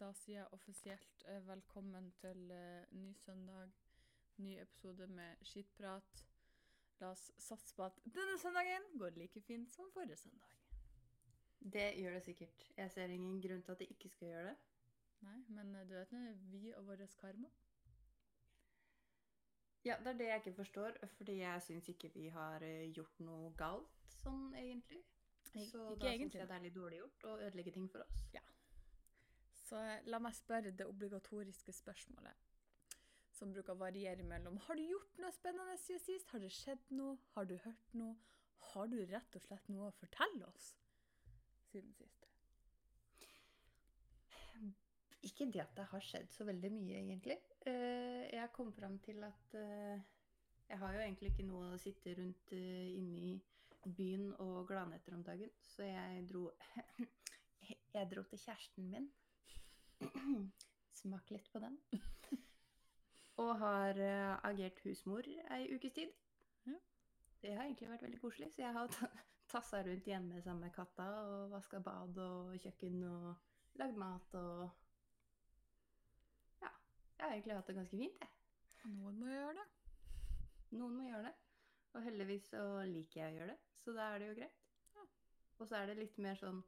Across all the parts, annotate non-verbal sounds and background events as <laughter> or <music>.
da sier jeg offisielt eh, velkommen til eh, ny søndag, ny episode med skitprat. La oss satse på at denne søndagen går like fint som forrige søndag. Det gjør det sikkert. Jeg ser ingen grunn til at det ikke skal gjøre det. Nei, men eh, du vet nå, vi og vår karma. Ja, det er det jeg ikke forstår, fordi jeg syns ikke vi har gjort noe galt sånn egentlig. Så ikke da syns jeg det er litt dårlig gjort å ødelegge ting for oss. Så la meg spørre det obligatoriske spørsmålet, som bruker å variere mellom Har du gjort noe spennende siden sist? Har det skjedd noe? Har du hørt noe? Har du rett og slett noe å fortelle oss siden sist? Ikke det at det har skjedd så veldig mye, egentlig. Eh, Jeg kom fram til at eh, jeg har jo egentlig ikke noe å sitte rundt eh, inne i byen og glane etter om dagen, så jeg dro <laughs> Jeg dro til kjæresten min. <clears throat> Smak litt på den. <laughs> Og har uh, agert husmor ei ukes tid. Ja. Det har egentlig vært veldig koselig, så jeg har ta- <laughs> tassa rundt hjemme sammen med katta og vaska bad og kjøkken og lagd mat og Ja. Jeg har egentlig hatt det ganske fint, jeg. Noen må gjøre det. Noen må gjøre det. Og heldigvis så liker jeg å gjøre det, så da er det jo greit. Ja. Og så er det litt mer sånn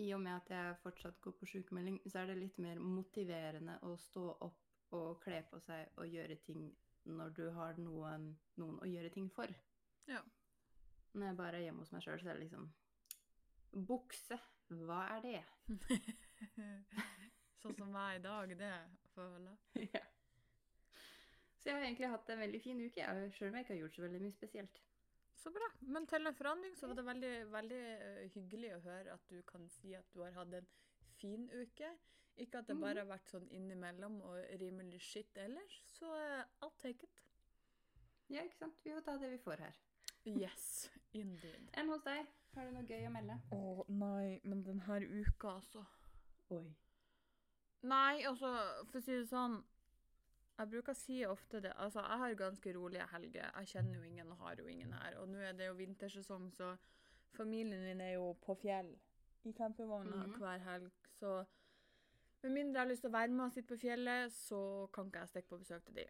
I og med at jeg fortsatt går på sykemelding, så er det litt mer motiverende å stå opp og kle på seg og gjøre ting når du har noen, noen å gjøre ting for. Ja. Når jeg bare er hjemme hos meg sjøl, så er det liksom Bukse, hva er det? <laughs> sånn som meg i dag, det føler jeg. <laughs> Ja. Så jeg har egentlig hatt en veldig fin uke, sjøl om jeg ikke har gjort så veldig mye spesielt. Så bra. Men til en forandring så var det veldig, veldig eh, hyggelig å høre at du kan si at du har hatt en fin uke. Ikke at det bare har vært sånn innimellom og rimelig shit ellers. Så eh, I'll take it. Ja, ikke sant? Vi får ta det vi får her. Yes, indeed. <laughs> Enn hos deg? Har du noe gøy å melde? Å nei, men denne uka, altså. Oi. Nei, altså, for å si det sånn Jeg bruker å si ofte det. Altså, jeg har ganske rolige helger. Jeg kjenner jo ingen og har jo ingen her. Og nå er det jo vintersesong, så familien min er jo på fjell i campingvogna Mhm. hver helg. Så med mindre jeg har lyst til å være med og sitte på fjellet, så kan ikke jeg stikke på besøk til de.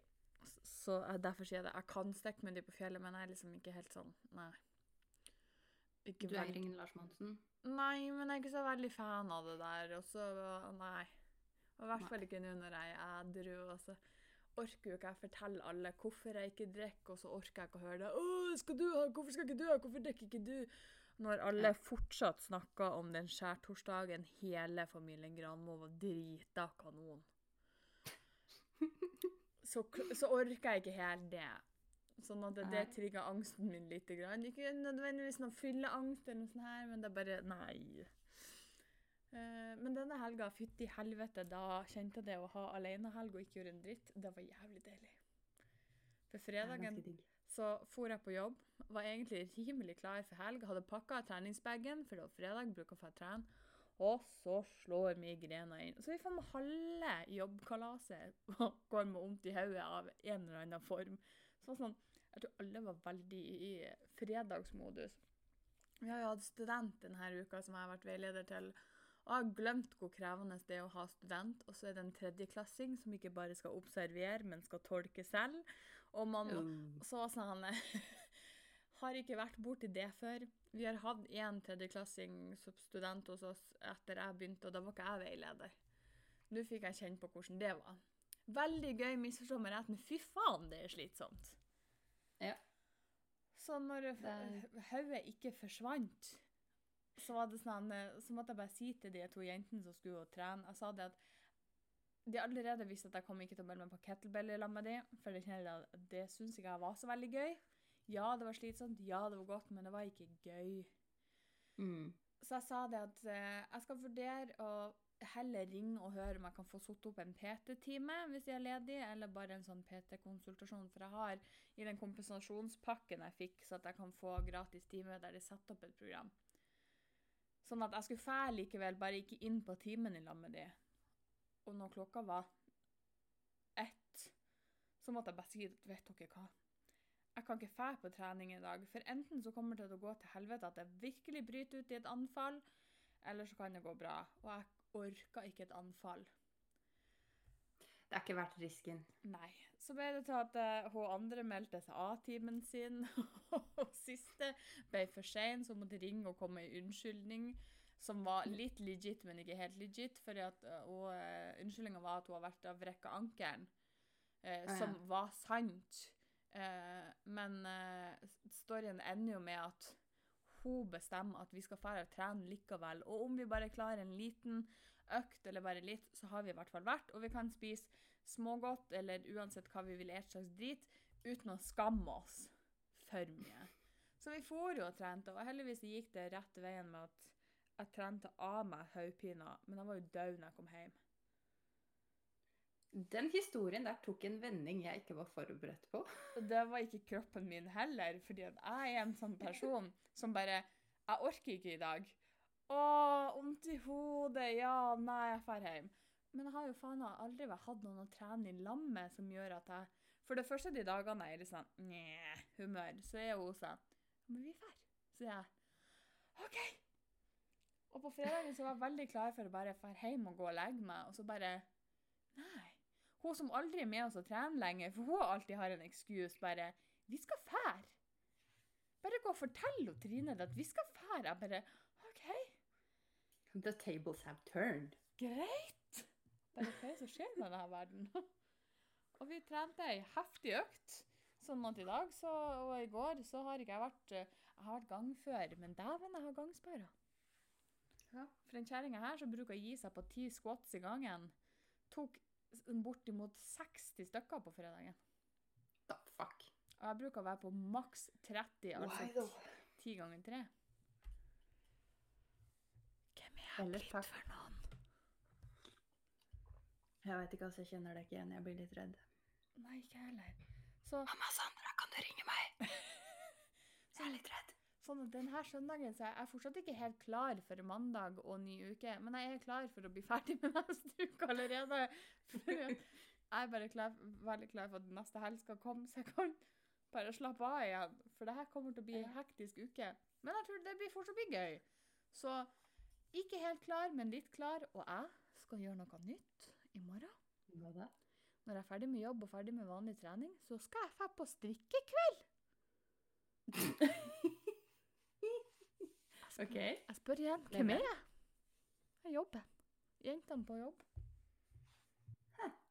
Så derfor sier jeg det. Jeg kan stikke med de på fjellet, men jeg er liksom ikke helt sånn Nei. Ikke Du er veldig- ingen Lars Monsen? Nei, men jeg er ikke så veldig fan av det der. Og så, nei. Og I hvert fall ikke nå når jeg er edru. Og så orker jo ikke jeg fortelle alle hvorfor jeg ikke drikker, og så orker jeg ikke å høre det. Åh, skal du ha? Hvorfor skal ikke du ha? Hvorfor drikker ikke du? Når alle fortsatt snakker om den skjærtorsdagen hele familien Granmo var drita kanon. Så, så orker jeg ikke helt det. Sånn at det, det trigger angsten min litt. Grann. Ikke nødvendigvis noe fylleangst, eller noe sånt her, men det er bare Nei. Eh, men denne helga, fytti helvete, da kjente jeg det å ha alenehelg og ikke gjøre en dritt, det var jævlig deilig. For fredagen så for jeg på jobb, var egentlig rimelig klar for helg, hadde pakka treningsbagen, for det var fredag, bruker å få trene, og så slår migrena inn. Så vi får med halve jobbkalaset <laughs> og går med vondt i hodet av en eller annen form. Så sånn, jeg tror alle var veldig i fredagsmodus. Vi har jo hatt student denne uka som jeg har vært veileder til, og jeg har glemt hvor krevende det er å ha student, og så er det en tredjeklassing som ikke bare skal observere, men skal tolke selv. Og man må så så han Har ikke vært borti det før. Vi har hatt én tredjeklassing som student hos oss etter jeg begynte, og da var ikke jeg veileder. Nå fikk jeg kjenne på hvordan det var. Veldig gøy, misforstå meg rett, men fy faen, det er slitsomt. Ja. Så når Det- hodet ikke forsvant, så var det sånn, eh, så måtte jeg bare si til de to jentene som skulle trene Jeg sa det at de allerede visste at jeg kom ikke til å melde meg på kettlebell sammen med de, for det, kjenner at det syns ikke jeg var så veldig gøy. Ja, det var slitsomt, ja, det var godt, men det var ikke gøy. Mm. Så jeg sa det at eh, jeg skal vurdere å heller ringe og høre om jeg kan få satt opp en PT-time hvis jeg er ledig, eller bare en sånn PT-konsultasjon. For jeg har i den kompensasjonspakken jeg fikk, så at jeg kan få gratis time der de setter opp et program. Sånn at jeg skulle fære likevel, bare ikke inn på timen i lag med de. Og når klokka var ett, så måtte jeg bare si at vet dere hva, jeg kan ikke fære på trening i dag. For enten så kommer det til å gå til helvete at jeg virkelig bryter ut i et anfall, eller så kan det gå bra. Og jeg orka ikke et anfall. Det er ikke verdt risken. Nei. Så ble det til at eh, hun andre meldte seg av timen sin, <laughs> og siste ble for sein, så hun måtte ringe og komme med unnskyldning. Som var litt legit, men ikke helt legit. For uh, unnskyldninga var at hun har vært av vrekka ankelen. eh, Ah, ja. som var sant. Eh, men eh, storyen ender jo med at hun bestemmer at vi skal dra og trene likevel. Og om vi bare klarer en liten økt eller bare litt, så har vi i hvert fall vært. Og vi kan spise smågodt eller uansett hva vi vil et slags drit, uten å skamme oss for mye. Så vi for jo og trente, og heldigvis gikk det rett veien med at jeg trente av meg hodepina, men jeg var jo død når jeg kom hjem. Den historien der tok en vending jeg ikke var forberedt på. <laughs> Det var ikke kroppen min heller, fordi jeg er en sånn person som bare Jeg orker ikke i dag. Å, vondt i hodet. Ja, nei, jeg drar hjem. Men jeg har jo faen aldri hatt noen å trene i lag med som gjør at jeg For det første de dagene jeg er litt sånn Nja, humør, så er hun sånn Men vi drar. Sier jeg OK. Og på fredagen så var jeg veldig klar for å bare dra hjem og gå og legge meg, og så bare Nei. Hun som aldri er med oss og trener lenger, for hun alltid har en excuse bare 'Vi skal fære'. Bare gå og fortell Trine at vi skal fære. Jeg bare The tables have turned. greit. Det er noe som skjer med denne verden? <laughs> og vi trente ei heftig økt. Sånn at i dag så, og i går så har ikke jeg vært eh, Jeg har vært gangfør, men dæven, jeg har gangsperra. Ja. For den kjerringa her som bruker å gi seg på ti squats i gangen, tok bortimot 60 stykker på fredagen. The fuck. Og jeg bruker å være på maks 30, altså ti though? 10 ganger 3. Er jeg takk. for noen? Jeg vet ikke, altså. Jeg kjenner deg ikke igjen. Jeg blir litt redd. Nei, ikke jeg heller. Så, Mamma Sandra, kan du ringe meg? <laughs> Jeg er litt redd. sånn at denne søndagen så er jeg fortsatt ikke helt klar for mandag og ny uke, men jeg er klar for å bli ferdig med <laughs> neste uke allerede. For <laughs> jeg er bare klar, veldig klar for at neste helg skal komme, så jeg kan bare slappe av igjen. For det her kommer til å bli en hektisk uke. Men jeg tror det blir fortsatt blir gøy. Så ikke helt klar, men litt klar. Og jeg skal gjøre noe nytt i morgen. Hva da? Når jeg er ferdig med jobb og ferdig med vanlig trening, så skal jeg dra på strikkekveld. <laughs> Jeg spør, okay. jeg spør igjen, Hvem er jeg? Jeg jobber. Jentene på jobb.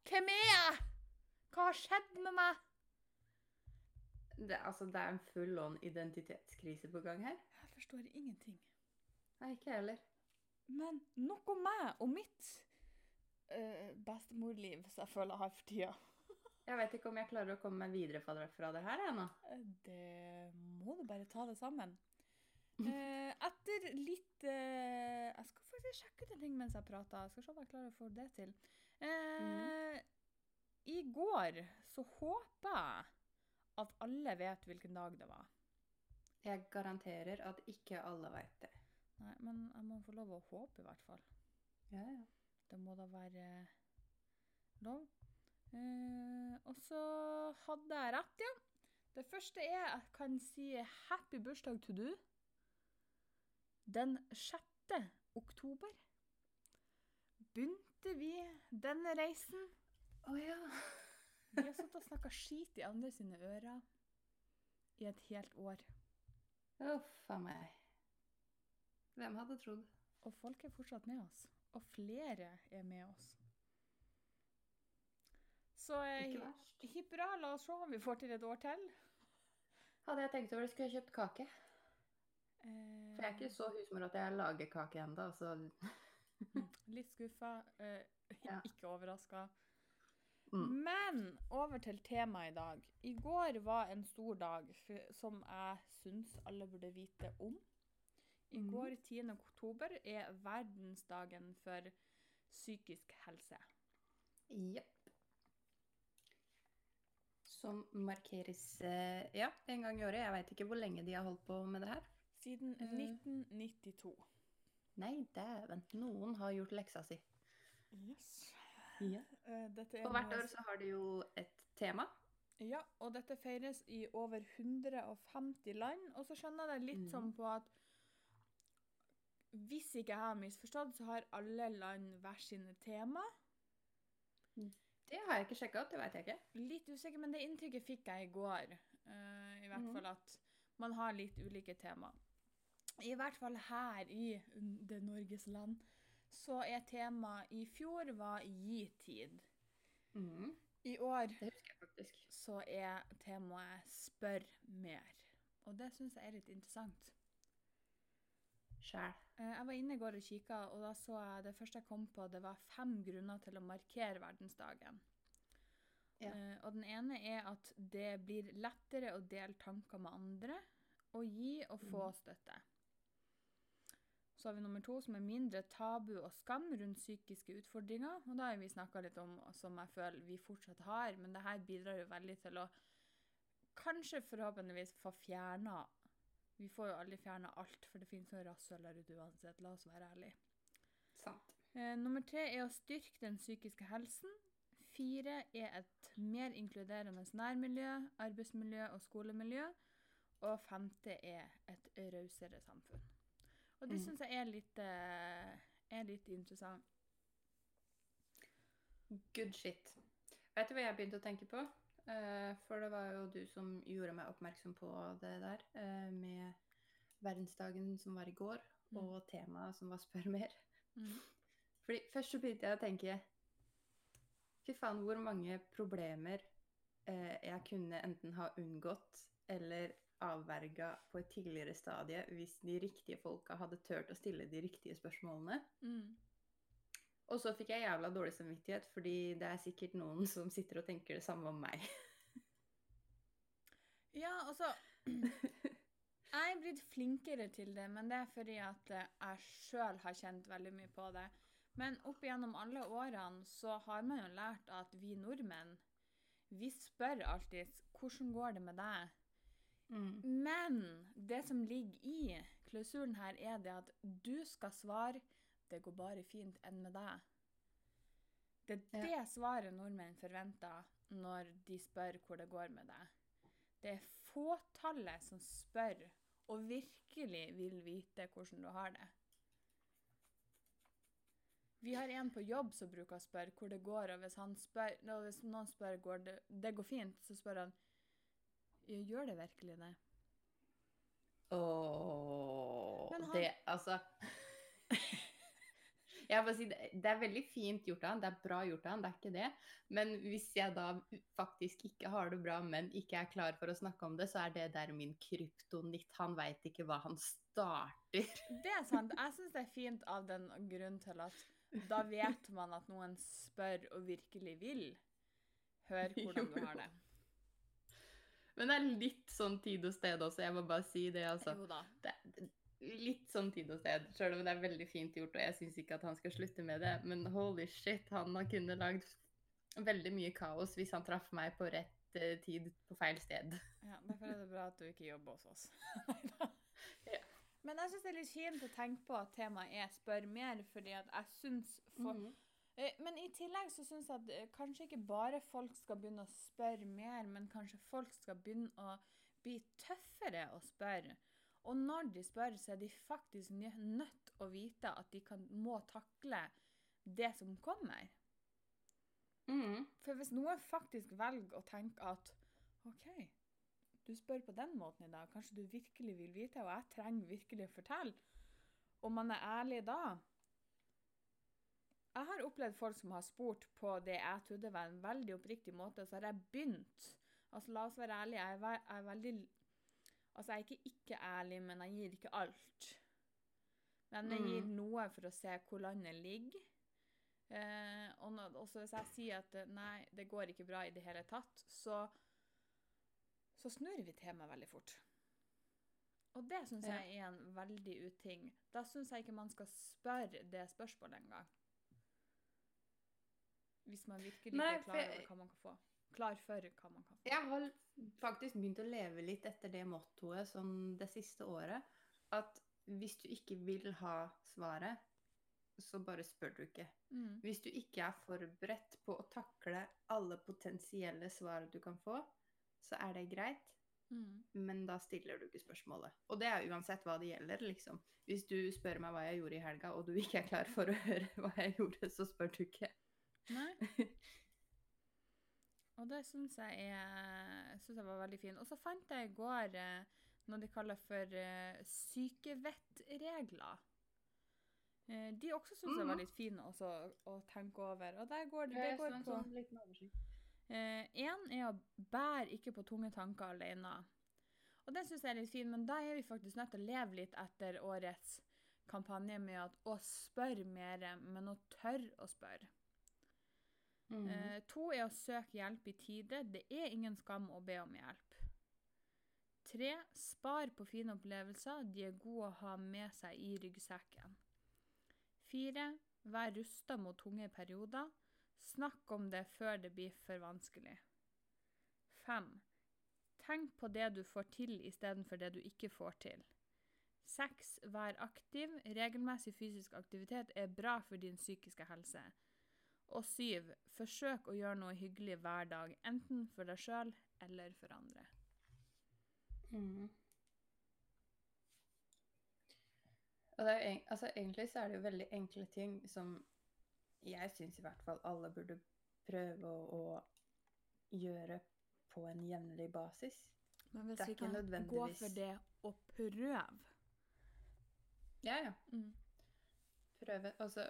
Hvem er jeg? Hva har skjedd med meg? Det, altså, det er en full on identitetskrise på gang her. Jeg forstår ingenting. Nei, ikke jeg heller. Men nok om meg og mitt uh, bestemorliv som jeg føler jeg har for tida. <laughs> Jeg vet ikke om jeg klarer å komme meg videre fra det, her ennå. Eh, Det må du bare ta det sammen. Eh, etter litt eh, Jeg skal faktisk sjekke ut en ting mens jeg prater. Jeg skal se om jeg klarer å få det til. Eh, I går så håper jeg at alle vet hvilken dag det var. Jeg garanterer at ikke alle veit det. Nei, men jeg må få lov å håpe, i hvert fall. Ja, ja. Det må da være lov. Eh, og så hadde jeg rett, ja. Det første er jeg kan si happy bursdag to du. Den 6. oktober begynte vi denne reisen. Å ja. <laughs> Vi har sittet og snakka skit i andre sine ører i et helt år. Uff a meg. Hvem hadde trodd? Og folk er fortsatt med oss. Og flere er med oss. Så eh, hipp hurra, la oss se om vi får til et år til. Hadde jeg tenkt over det, skulle jeg kjøpt kake. Eh, For jeg er ikke så husmor at jeg lager kake ennå, så <laughs> Litt skuffa, eh, <laughs> Ja. ikke overraska. Mm. Men over til temaet i dag. I går var en stor dag som jeg syns alle burde vite om. I Mhm. går, 10. oktober, er verdensdagen for psykisk helse. Jepp. Som markeres eh, ja, en gang i året. Jeg veit ikke hvor lenge de har holdt på med det her. Siden Eh. 1992. Nei, dæven. Noen har gjort leksa si. Yes. Ja. Eh, Og hvert år så har de jo et tema. Ja, og dette feires i over 150 land. Og så skjønner jeg det litt mm. sånn på at hvis ikke jeg har misforstått, så har alle land hver sine tema. Det har jeg ikke sjekka opp, det veit jeg ikke. Litt usikker, men det inntrykket fikk jeg i går. Uh, I hvert mm. fall at man har litt ulike tema. I hvert fall her i det Norges land så er temaet i fjor var gi-tid. Mm. I år så er temaet spør mer. Og det syns jeg er litt interessant. Sjæl. Eh, Jeg var inne i går og kikka, og da så jeg det første jeg kom på, det var fem grunner til å markere verdensdagen. Ja. Eh, og den ene er at det blir lettere å dele tanker med andre, og gi og få Mhm. støtte. Så har vi nummer to, som er mindre tabu og skam rundt psykiske utfordringer. Og da har vi snakka litt om, som jeg føler vi fortsatt har, men det her bidrar jo veldig til å kanskje forhåpentligvis få fjerna Vi får jo aldri fjerna alt, for det finnes jo rasshøl der ute uansett, la oss være ærlige. Sant. Eh, nummer tre er å styrke den psykiske helsen. Fire er et mer inkluderende nærmiljø, arbeidsmiljø og skolemiljø. Og femte er et rausere samfunn. Og det mm. syns jeg er litt, eh, er litt interessant. Good shit. Vet du hva jeg begynte å tenke på? Eh, for det var jo du som gjorde meg oppmerksom på det der, eh, med verdensdagen som var i går, Mm. og temaet som var 'spør mer'. Mm. Fordi Først så begynte jeg å tenke Fy faen, hvor mange problemer eh, jeg kunne enten ha unngått eller avverga på et tidligere stadie hvis de riktige folka hadde turt å stille de riktige spørsmålene. Mm. Og så fikk jeg jævla dårlig samvittighet, fordi det er sikkert noen som sitter og tenker det samme om meg. Ja, altså <laughs> Jeg er blitt flinkere til det, men det er fordi at eh, jeg sjøl har kjent veldig mye på det. Men opp igjennom alle årene så har man jo lært at vi nordmenn, vi spør alltid 'Hvordan går det med deg?' Mm. Men det som ligger i klausulen her, er det at du skal svare 'Det går bare fint enn med deg'. Det er Ja. det svaret nordmenn forventer når de spør hvor det går med deg. Det er fåtallet som spør og virkelig vil vite hvordan du har det. Vi har en på jobb som bruker å spørre hvor det går, og hvis, han spør, og hvis noen spør går det, det går fint, så spør han gjør det virkelig det? Åh, oh, han- det Altså <laughs> Jeg bare si, det, er veldig fint gjort av han, det er bra gjort av han, det er ikke det. Men hvis jeg da faktisk ikke har det bra, men ikke er klar for å snakke om det, så er det der min kryptonitt. Han veit ikke hva han starter. Det er sant. Jeg syns det er fint av den grunn til at da vet man at noen spør og virkelig vil høre hvordan du har det. <laughs> Men det er litt sånn tid og sted også, jeg må bare si det, altså. Jo da. det, litt sånn tid og sted, sjøl om det er veldig fint gjort, og jeg syns ikke at han skal slutte med det, men holy shit, han har kunnet lagd veldig mye kaos hvis han traff meg på rett eh, tid på feil sted. Ja, Derfor er det bra at du ikke jobber hos oss. <laughs> Ja. Men jeg syns det er litt fint å tenke på at temaet er 'spør mer', fordi at jeg syns for, mm -hmm. Men i tillegg så syns jeg at eh, kanskje ikke bare folk skal begynne å spørre mer, men kanskje folk skal begynne å bli tøffere å spørre. Og når de spør, så er de faktisk nø- nødt å vite at de kan, må takle det som kommer. Mm. For hvis noen faktisk velger å tenke at OK, du spør på den måten i dag, kanskje du virkelig vil vite, og jeg trenger virkelig å fortelle, og man er ærlig da Jeg har opplevd folk som har spurt på det jeg trodde var en veldig oppriktig måte, og så har jeg begynt Altså, la oss være ærlige, jeg er, ve jeg er veldig Altså, jeg er ikke ikke ærlig, men jeg gir ikke alt. Men jeg gir Mhm. noe for å se hvor landet ligger. Eh, og når, også hvis jeg sier at eh, nei, det går ikke bra i det hele tatt, så, så snur vi temaet veldig fort. Og det syns jeg er en veldig uting. Da syns jeg ikke man skal spørre det spørsmålet engang. Hvis man virkelig ikke er klar over hva man kan få. Klar for hva man kan få. Jeg har faktisk begynt å leve litt etter det mottoet sånn det siste året. At hvis du ikke vil ha svaret, så bare spør du ikke. Mm. Hvis du ikke er forberedt på å takle alle potensielle svar du kan få, så er det greit. Mm. men da stiller du ikke spørsmålet. Og det er uansett hva det gjelder, liksom. Hvis du spør meg hva jeg gjorde i helga, og du ikke er klar for å høre hva jeg gjorde, så spør du ikke. Nei. <laughs> Og det syns jeg, er- synes jeg var veldig fint. Og så fant jeg i går eh, noe de kaller for eh, sykevettregler. Eh, de også syns jeg var Mhm. litt fine også, å tenke over. Og der går det, det går på. Én er å bære ikke på tunge tanker alene. Og den syns jeg er litt fin, men da er vi faktisk nødt til å leve litt etter årets kampanje med at å spørre mer, men å tørre å spørre. Mhm. Eh, to er å søke hjelp i tide. Det er ingen skam å be om hjelp. Tre, spar på fine opplevelser. De er gode å ha med seg i ryggsekken. Fire, vær rusta mot tunge perioder. Snakk om det før det blir for vanskelig. Fem, tenk på det du får til istedenfor det du ikke får til. Seks, vær aktiv. Regelmessig fysisk aktivitet er bra for din psykiske helse. Og syv, forsøk å gjøre noe hyggelig hver dag, enten for deg sjøl eller for andre. Mm. Og det er, altså, egentlig så er det jo veldig enkle ting som jeg syns i hvert fall alle burde prøve å, å gjøre på en jevnlig basis. Men hvis vi kan gå for det og prøve Ja, ja. mm. Prøve. Altså,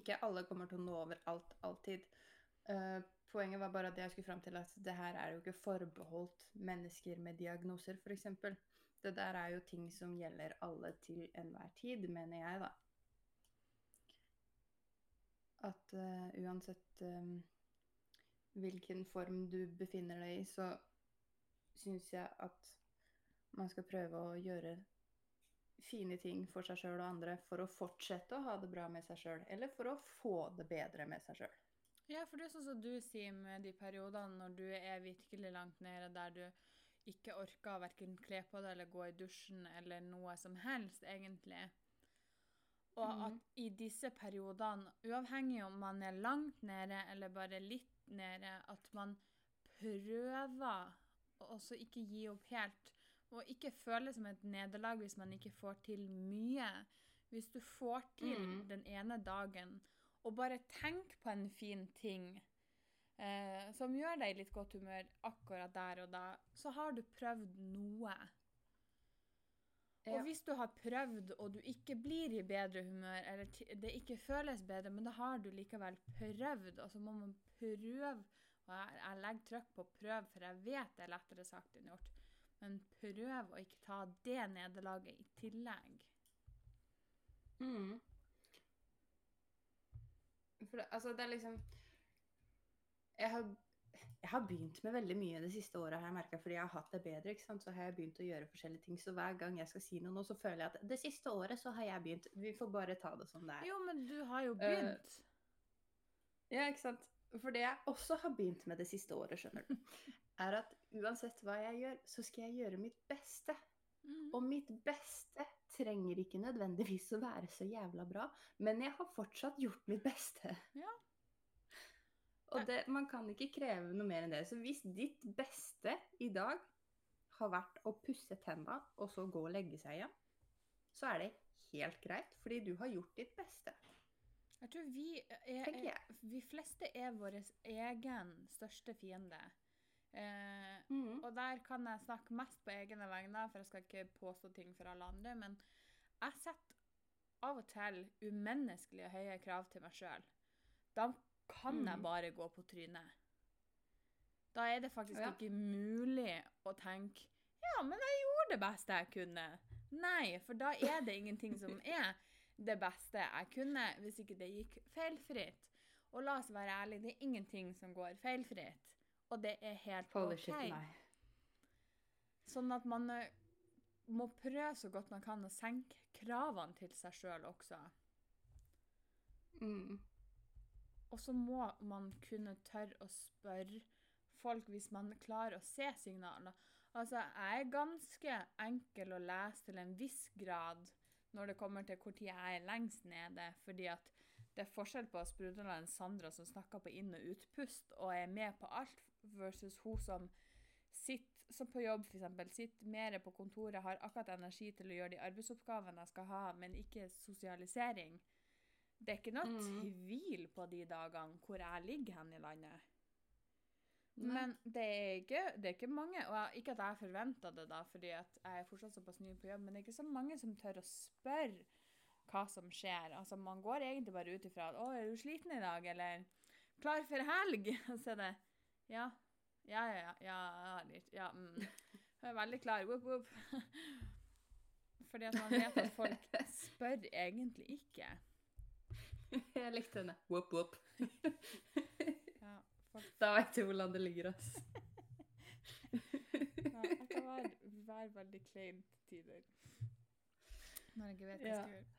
ikke alle kommer til å nå over alt alltid. Uh, poenget var bare at jeg skulle fram til at det her er jo ikke forbeholdt mennesker med diagnoser, f.eks. Det der er jo ting som gjelder alle til enhver tid, mener jeg, da. At uh, uansett um, hvilken form du befinner deg i, så syns jeg at man skal prøve å gjøre fine ting for seg sjøl og andre for å fortsette å ha det bra med seg sjøl, eller for å få det bedre med seg sjøl. Ja, for det er sånn som du sier med de periodene når du er virkelig langt nede, der du ikke orker å verken kle på deg eller gå i dusjen eller noe som helst, egentlig. Og mm. at i disse periodene, uavhengig om man er langt nede eller bare litt nede, at man prøver å ikke gi opp helt. Og ikke føle det som et nederlag hvis man ikke får til mye. Hvis du får til mm. den ene dagen, og bare tenk på en fin ting eh, som gjør deg i litt godt humør akkurat der og da, så har du prøvd noe. Og hvis du har prøvd, og du ikke blir i bedre humør, eller det ikke føles bedre, men da har du likevel prøvd, og så må man prøve. Og jeg, jeg legger trykk på prøv, for jeg vet det er lettere sagt enn gjort. Men prøv å ikke ta det nederlaget i tillegg. Mm. For det, altså, det er liksom jeg har, jeg har begynt med veldig mye det siste året, har jeg merket, fordi jeg har hatt det bedre. ikke sant? Så har jeg begynt å gjøre forskjellige ting. Så hver gang jeg skal si noe nå, så føler jeg at det siste året så har jeg begynt. Vi får bare ta det som det er. Jo, men du har jo begynt. begynt. Ja, ikke sant? For det jeg også har begynt med det siste året, skjønner du, <laughs> er at uansett hva jeg gjør, så skal jeg gjøre mitt beste. Mm. Og mitt beste trenger ikke nødvendigvis å være så jævla bra, men jeg har fortsatt gjort mitt beste. Ja. Og det, man kan ikke kreve noe mer enn det. Så hvis ditt beste i dag har vært å pusse tenna og så gå og legge seg igjen, så er det helt greit, fordi du har gjort ditt beste. Jeg tror vi, er, er, vi fleste er vår egen største fiende. Eh, Mm. og der kan jeg snakke mest på egne vegne, for jeg skal ikke påstå ting for alle andre. Men jeg setter av og til umenneskelig høye krav til meg sjøl. Da kan jeg Mm. bare gå på trynet. Da er det faktisk Ja. ikke mulig å tenke Ja, men jeg gjorde det beste jeg kunne. Nei, for da er det ingenting som <laughs> er det beste jeg kunne, hvis ikke det gikk feilfritt. Og la oss være ærlige, det er ingenting som går feilfritt. Og det er helt Holy OK. shit. Sånn at man eh, må prøve så godt man kan å senke kravene til seg sjøl også. Mm. Og så må man kunne tørre å spørre folk hvis man klarer å se signalene. Altså, jeg er ganske enkel å lese til en viss grad når det kommer til tid jeg er lengst nede, fordi at det er forskjell på sprudlende Sandra som snakker på inn- og utpust og er med på alt, versus hun som sitter som på jobb, f.eks. Sitter mer på kontoret, har akkurat energi til å gjøre de arbeidsoppgavene jeg skal ha, men ikke sosialisering. Det er ikke noe Mm. tvil på de dagene hvor jeg ligger hen i landet. Nei. Men det er, ikke, det er ikke mange, og jeg, ikke at jeg forventer det, da, fordi jeg er fortsatt såpass ny på jobb, men det er ikke så mange som tør å spørre hva som skjer. Altså, Man går egentlig bare ut ifra at 'Å, er du sliten i dag?' eller 'Klar for helg?' <laughs> Og så er det Ja. Ja, ja, ja. Ja, ja, mm. Jeg er veldig klar. Whoop, whoop. <laughs> Fordi at man vet at folk <laughs> spør egentlig ikke. Jeg likte henne. Whoop, whoop. Ja, folk Da veit du hvordan det ligger, ass. Ja, jeg kan være, være veldig kleint til tider. Når jeg ikke vet hva jeg skal gjøre.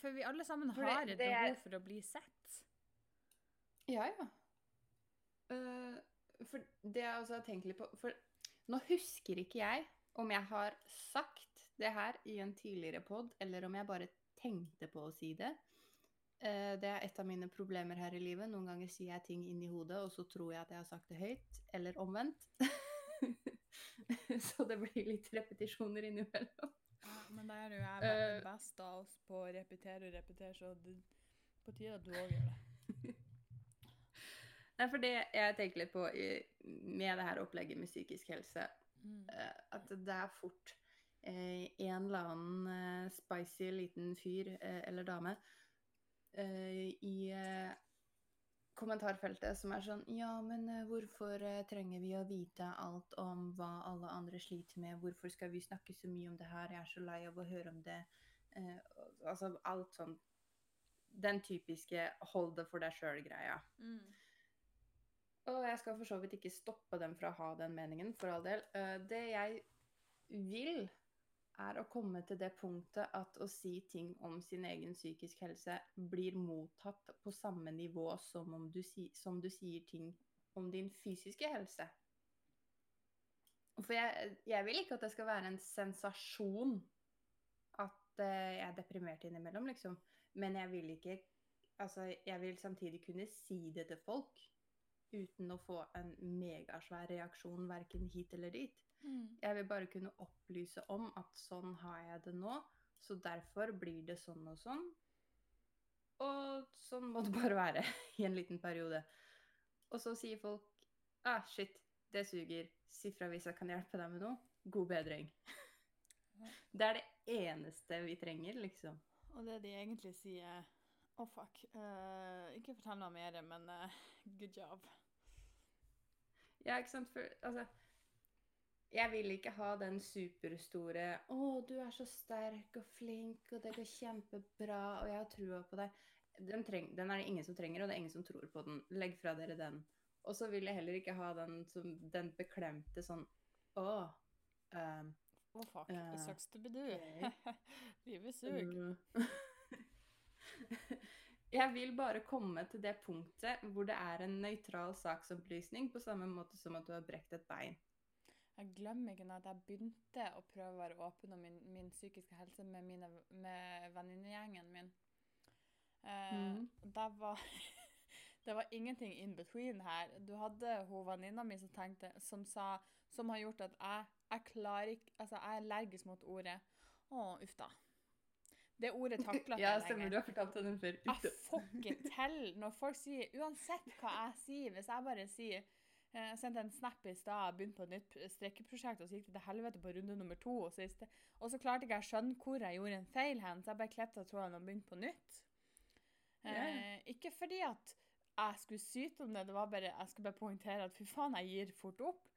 For vi alle sammen har det- et det er- behov for å bli sett. Ja, ja. Uh, for det jeg også har tenkt litt på For nå husker ikke jeg om jeg har sagt det her i en tidligere pod, eller om jeg bare tenkte på å si det. Uh, det er et av mine problemer her i livet. Noen ganger sier jeg ting inn i hodet, og så tror jeg at jeg har sagt det høyt, eller omvendt. <laughs> så det blir litt repetisjoner innimellom. Men der er jo jeg Eh. uh, best av oss på å repetere og repetere, så det er på tide at du òg gjør det. <laughs> Nei, for det jeg tenker litt på i, med det her opplegget med psykisk helse, Mm. eh, at det er fort eh, en eller annen eh, spicy liten fyr eh, eller dame eh, i kommentarfeltet som er sånn Ja, men eh, hvorfor eh, trenger vi å vite alt om hva alle andre sliter med? Hvorfor skal vi snakke så mye om det her? Jeg er så lei av å høre om det. Eh, altså alt sånn Den typiske 'hold det for deg sjøl'-greia. Mm. Og jeg skal for så vidt ikke stoppe dem fra å ha den meningen, for all del. Eh, Det jeg vil, er å komme til det punktet at å si ting om sin egen psykisk helse blir mottatt på samme nivå som om du, si, som du sier ting om din fysiske helse. For jeg, jeg vil ikke at det skal være en sensasjon at uh, jeg er deprimert innimellom, liksom. Men jeg vil ikke Altså, jeg vil samtidig kunne si det til folk uten å få en megasvær reaksjon verken hit eller dit. Mm. Jeg vil bare kunne opplyse om at sånn har jeg det nå, så derfor blir det sånn og sånn. Og sånn må det <laughs> bare være i en liten periode. Og så sier folk ah, shit, det suger. Si fra hvis jeg kan hjelpe deg med noe. God bedring. <laughs> Det er det eneste vi trenger, liksom. Og det de egentlig sier Å, fuck. Uh, ikke fortell noe mer, men uh, good job. Ja, ikke sant? For altså Jeg vil ikke ha den superstore 'Å, du er så sterk og flink, og det går kjempebra, og jeg har trua på deg'. Den, treng, den er det ingen som trenger, og det er ingen som tror på den. Legg fra dere den. Og så vil jeg heller ikke ha den, som, den beklemte sånn 'Å ehm, Å, fuck. Uh, Det sucks to be do. <laughs> Livet suger. <laughs> Jeg vil bare komme til det punktet hvor det er en nøytral saksopplysning, på samme måte som at du har brekt et bein. Jeg glemmer ikke når jeg begynte å prøve å være åpen om min, min psykiske helse med, mine, med venninnegjengen min. Eh, mm. det, var, <laughs> det var ingenting in between her. Du hadde hun venninna mi som tenkte, som sa Som har gjort at jeg, jeg klarer ikke Altså, jeg er allergisk mot ordet Å, uff da. Det ordet <laughs> takler ikke Ja, jeg stemmer. lenger. Du har fortalt den før. Jeg får ikke til når folk sier Uansett hva jeg sier, hvis jeg bare sier Jeg sendte en snap i stad, begynte på et nytt strekkeprosjekt, og så gikk det til helvete på runde nummer to. Og så, og så klarte ikke jeg å skjønne hvor jeg gjorde en feil hen, så jeg bare av tråden og begynte på nytt. Eh, ikke fordi at jeg skulle syte om det, det var bare, jeg skulle bare poengtere at fy faen, jeg gir fort opp.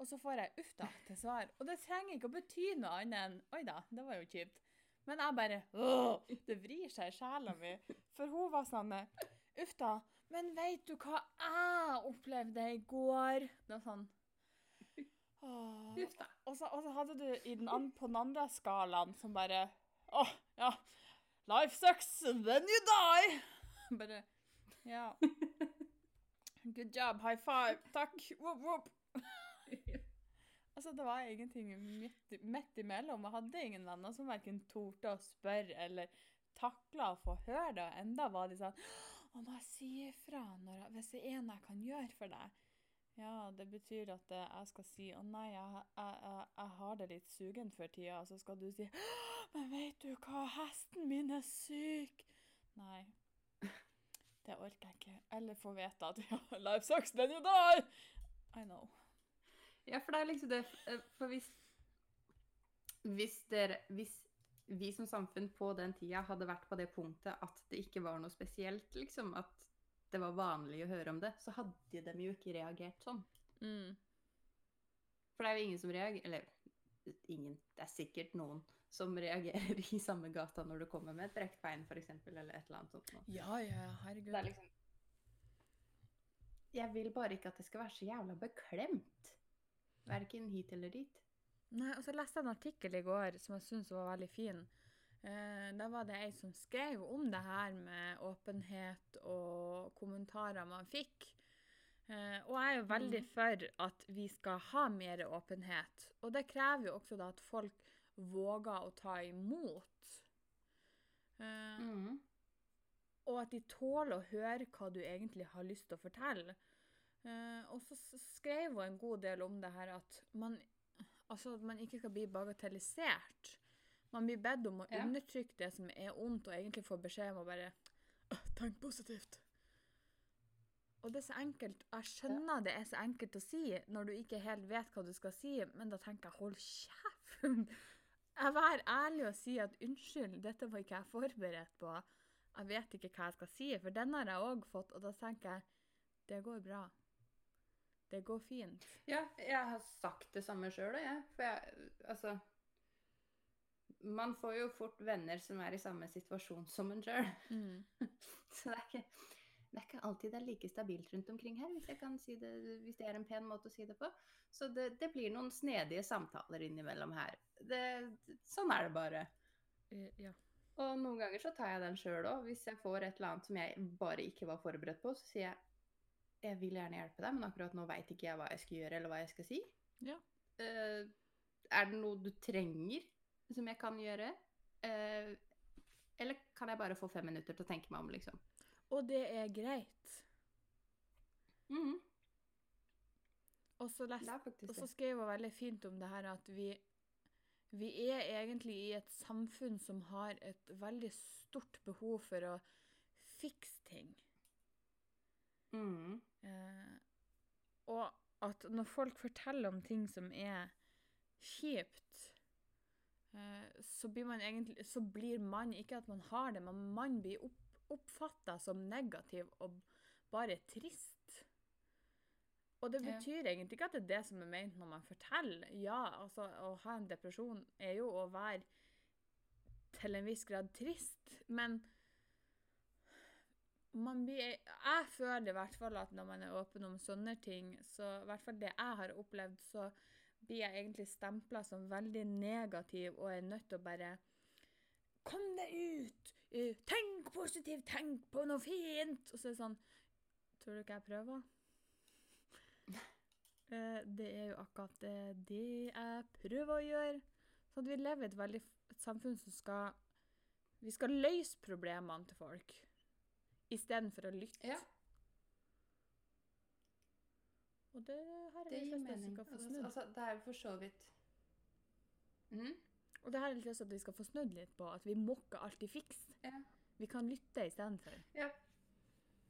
Og så får jeg uff da til svar. Og det trenger ikke å bety noe annet enn oi da, det var jo kjipt. Men jeg bare Åh, det vrir seg i sjela mi. For hun var sånn Uff da, men veit du hva jeg opplevde i går? Det var sånn Åh. Og så, og så hadde du i den an, på den andre skalaen som bare Åh, ja. Life sucks, then you die. <laughs> Bare Ja. Good job, high five. Takk. Whoop, whoop. <laughs> Altså, det var ingenting midt, midt imellom. Jeg hadde ingen venner som verken torde å spørre eller takla å få høre det. Og enda var de sånn Å, må jeg si ifra hvis det er noe jeg kan gjøre for deg? Ja, det betyr at jeg skal si å nei, jeg, jeg, jeg, jeg har det litt sugen for tida. Så skal du si men vet du hva, hesten min er syk. Nei, det orker jeg ikke. Eller få vite at ja, life sucks, then you die. I know. Ja, for det er liksom det eh, For hvis Hvis dere Hvis vi som samfunn på den tida hadde vært på det punktet at det ikke var noe spesielt, liksom, at det var vanlig å høre om det, så hadde de jo ikke reagert sånn. Mm. For det er jo ingen som reagerer Eller ingen. Det er sikkert noen som reagerer i samme gata når du kommer med et brekt bein, f.eks., eller et eller annet sånt. noe. Ja, ja, herregud. Det er liksom Jeg vil bare ikke at det skal være så jævla beklemt. Verken hit eller dit. Nei, og så leste jeg en artikkel i går som jeg syns var veldig fin. Eh, da var det ei som skrev om det her med åpenhet og kommentarer man fikk. Eh, og jeg er jo veldig Mhm. for at vi skal ha mer åpenhet. Og det krever jo også da at folk våger å ta imot. Eh, Mm. og at de tåler å høre hva du egentlig har lyst til å fortelle. Eh, og så skrev hun en god del om det her at man, altså, at man ikke skal bli bagatellisert. Man blir bedt om å Ja. undertrykke det som er ondt, og egentlig få beskjed om å bare tenke Tenk positivt. Og det er så enkelt. Jeg skjønner det er så enkelt å si når du ikke helt vet hva du skal si, men da tenker jeg hold kjeft. Jeg Vær ærlig og si at unnskyld, dette var ikke jeg forberedt på. Jeg vet ikke hva jeg skal si, for den har jeg òg fått, og da tenker jeg det går bra. Det går fint. Ja, jeg har sagt det samme sjøl, jeg. For jeg Altså Man får jo fort venner som er i samme situasjon som en sjøl. Mm. <laughs> Så det er, ikke, det er ikke alltid det er like stabilt rundt omkring her, hvis, jeg kan si det, hvis det er en pen måte å si det på. Så det, det blir noen snedige samtaler innimellom her. Det, sånn er det bare. Eh, Ja. Og noen ganger så tar jeg den sjøl òg. Hvis jeg får et eller annet som jeg bare ikke var forberedt på, så sier jeg jeg vil gjerne hjelpe deg, men akkurat nå veit ikke jeg hva jeg skal gjøre eller hva jeg skal si. Ja. Uh, er det noe du trenger som jeg kan gjøre? Uh, eller kan jeg bare få fem minutter til å tenke meg om, liksom? Og det er greit. Mm. Og så skrev hun veldig fint om det her at vi, vi er egentlig i et samfunn som har et veldig stort behov for å fikse ting. Mhm, Eh, og at når folk forteller om ting som er kjipt, eh, så blir man egentlig Så blir man ikke at man har det, men man blir opp, oppfatta som negativ og bare trist. Og det Ja. betyr egentlig ikke at det er det som er ment når man forteller. Ja, altså, å ha en depresjon er jo å være til en viss grad trist, men blir, jeg føler i hvert fall at når man er åpen om sånne ting, så i hvert fall det jeg har opplevd, så blir jeg egentlig stempla som veldig negativ og er nødt til å bare Kom deg ut! Eh, Tenk positivt! Tenk på noe fint! Og så er det sånn Tror du ikke jeg prøver? <laughs> Eh, Det er jo akkurat det, det jeg prøver å gjøre. Så vi lever i et veldig et samfunn som skal Vi skal løse problemene til folk istedenfor å lytte. Ja, Og det her det jeg gir mening. skal få Altså, snudd. altså, det er for så vidt mm. Og det her er litt at vi skal få snudd litt på. At vi må ikke alltid fikse. Ja. Vi kan lytte istedenfor. Ja.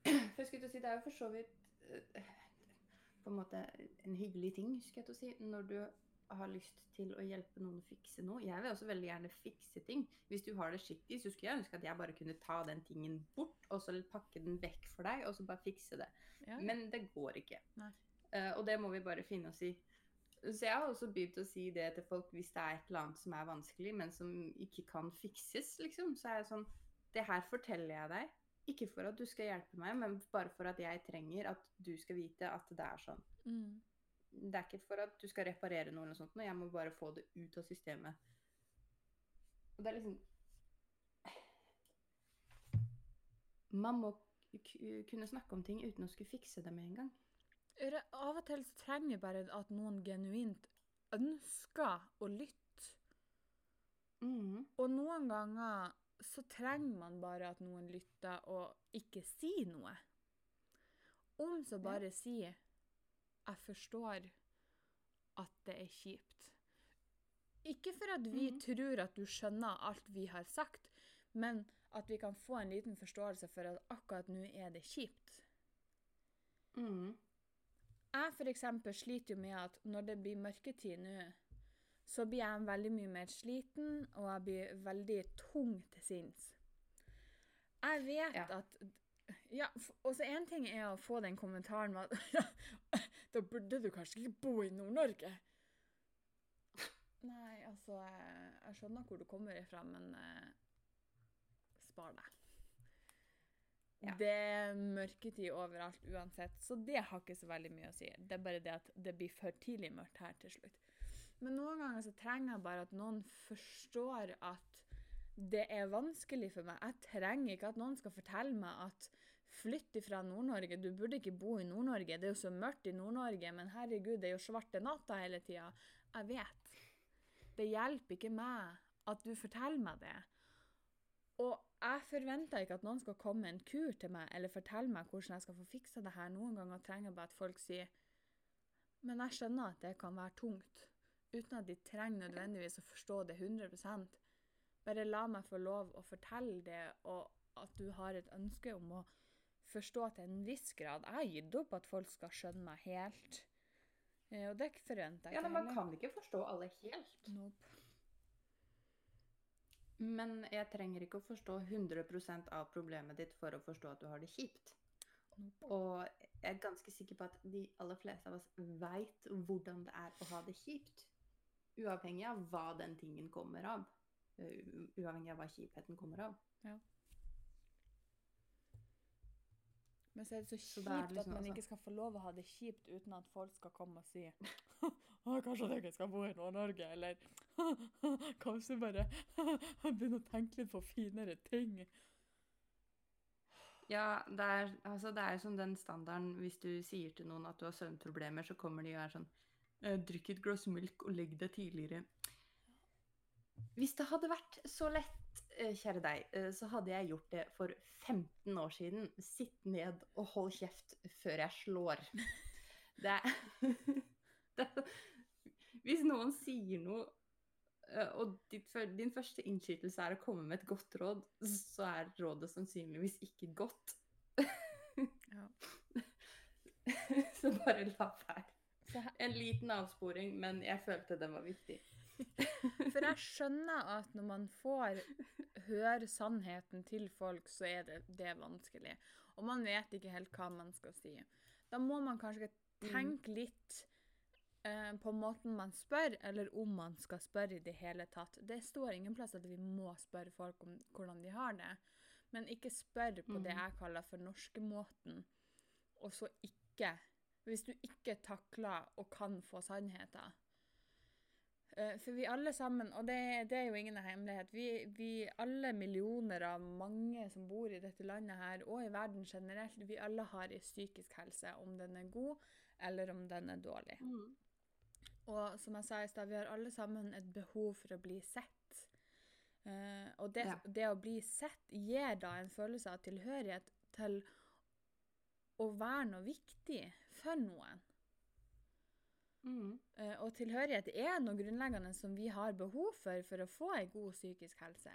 For jeg skulle til å si, det er jo for så vidt eh, på en måte en hyggelig ting, skulle jeg til å si, når du har lyst til å hjelpe noen å fikse noe. Jeg vil også veldig gjerne fikse ting. Hvis du har det skittig, så skulle jeg ønske at jeg bare kunne ta den tingen bort, og så pakke den vekk for deg, og så bare fikse det. Ja. Men det går ikke. Eh, og det må vi bare finne oss i. Så jeg har også begynt å si det til folk hvis det er et eller annet som er vanskelig, men som ikke kan fikses, liksom. Så er jeg sånn Det her forteller jeg deg. Ikke for at du skal hjelpe meg, men bare for at jeg trenger at du skal vite at det er sånn. Mm. Det er ikke for at du skal reparere noe eller noe sånt, jeg må bare få det ut av systemet. Og det er liksom Man må kunne snakke om ting uten å skulle fikse det med en gang. Av og til så trenger vi bare at noen genuint ønsker å lytte. Mm. Og noen ganger så trenger man bare at noen lytter og ikke sier noe. Om så bare sier jeg forstår at det er kjipt. Ikke for at vi Mhm. tror at du skjønner alt vi har sagt, men at vi kan få en liten forståelse for at akkurat nå er det kjipt. Mm. Jeg eksempel sliter jo med at når det blir mørketid nå, så blir jeg veldig mye mer sliten, og jeg blir veldig tung til sinns. Jeg vet Ja. at Ja, og så én ting er å få den kommentaren med at <laughs> Da burde du kanskje ikke bo i Nord-Norge. Nei, altså Jeg, jeg skjønner hvor du kommer ifra, men eh, spar deg. Ja. Det er mørketid overalt uansett, så det har ikke så veldig mye å si. Det er bare det at det blir for tidlig mørkt her til slutt. Men noen ganger så trenger jeg bare at noen forstår at det er vanskelig for meg. Jeg trenger ikke at noen skal fortelle meg at flytt ifra Nord-Norge, du burde ikke bo i Nord-Norge, det er jo så mørkt i Nord-Norge, men herregud, det er jo svarte natta hele tida. Jeg vet. Det hjelper ikke meg at du forteller meg det. Og jeg forventer ikke at noen skal komme med en kur til meg eller fortelle meg hvordan jeg skal få fiksa det her. Noen ganger trenger bare at folk sier Men jeg skjønner at det kan være tungt. Uten at de trenger nødvendigvis å forstå det 100% Bare la meg få lov å fortelle det, og at du har et ønske om å forstå til en viss grad. Jeg har gitt opp at folk skal skjønne meg helt. Eh, Og det forventer jeg ikke. Ja, men man heller. kan ikke forstå alle helt. Nope. Men jeg trenger ikke å forstå 100% av problemet ditt for å forstå at du har det kjipt. Nope. Og jeg er ganske sikker på at de aller fleste av oss veit hvordan det er å ha det kjipt. Uavhengig av hva den tingen kommer av. Uh, Uavhengig av hva kjipheten kommer av. Men så er det så kjipt så det liksom, at man altså- ikke skal få lov å ha det kjipt uten at folk skal komme og si <laughs> «Å, Kanskje dere skal bo i Nord-Norge, eller <laughs> kanskje bare <laughs> begynne å tenke litt på finere ting. Ja, det er, altså det er som den standarden hvis du sier til noen at du har søvnproblemer, så kommer de og er sånn «Eh, Drikk et glass melk og legg deg tidligere. Hvis det hadde vært så lett, kjære deg, eh, så hadde jeg gjort det for 15 år siden. Sitt ned og hold kjeft før jeg slår. Det er, <laughs> det er Hvis noen sier noe, eh, og ditt, din første innskytelse er å komme med et godt råd, så er rådet sannsynligvis ikke godt. Ja. <laughs> Så bare la være. En liten avsporing, men jeg følte den var viktig. For jeg skjønner at når man får høre sannheten til folk, så er det, det vanskelig. Og man vet ikke helt hva man skal si. Da må man kanskje tenke litt eh, på måten man spør, eller om man skal spørre i det hele tatt. Det står ingen plass at vi må spørre folk om hvordan de har det. Men ikke spør på det Mhm. jeg kaller for norskemåten. Og så ikke Hvis du ikke takler og kan få sannheter. Eh, For vi alle sammen, og det, det er jo ingen hemmelighet, vi, vi alle millioner av mange som bor i dette landet her, og i verden generelt, vi alle har en psykisk helse, om den er god eller om den er dårlig. Og som jeg sa i stad, vi har alle sammen et behov for å bli sett. Eh, og det, Ja. det å bli sett gir da en følelse av tilhørighet til å være noe viktig for noen. Mm. Eh, Og tilhørighet er noe grunnleggende som vi har behov for for å få ei god psykisk helse.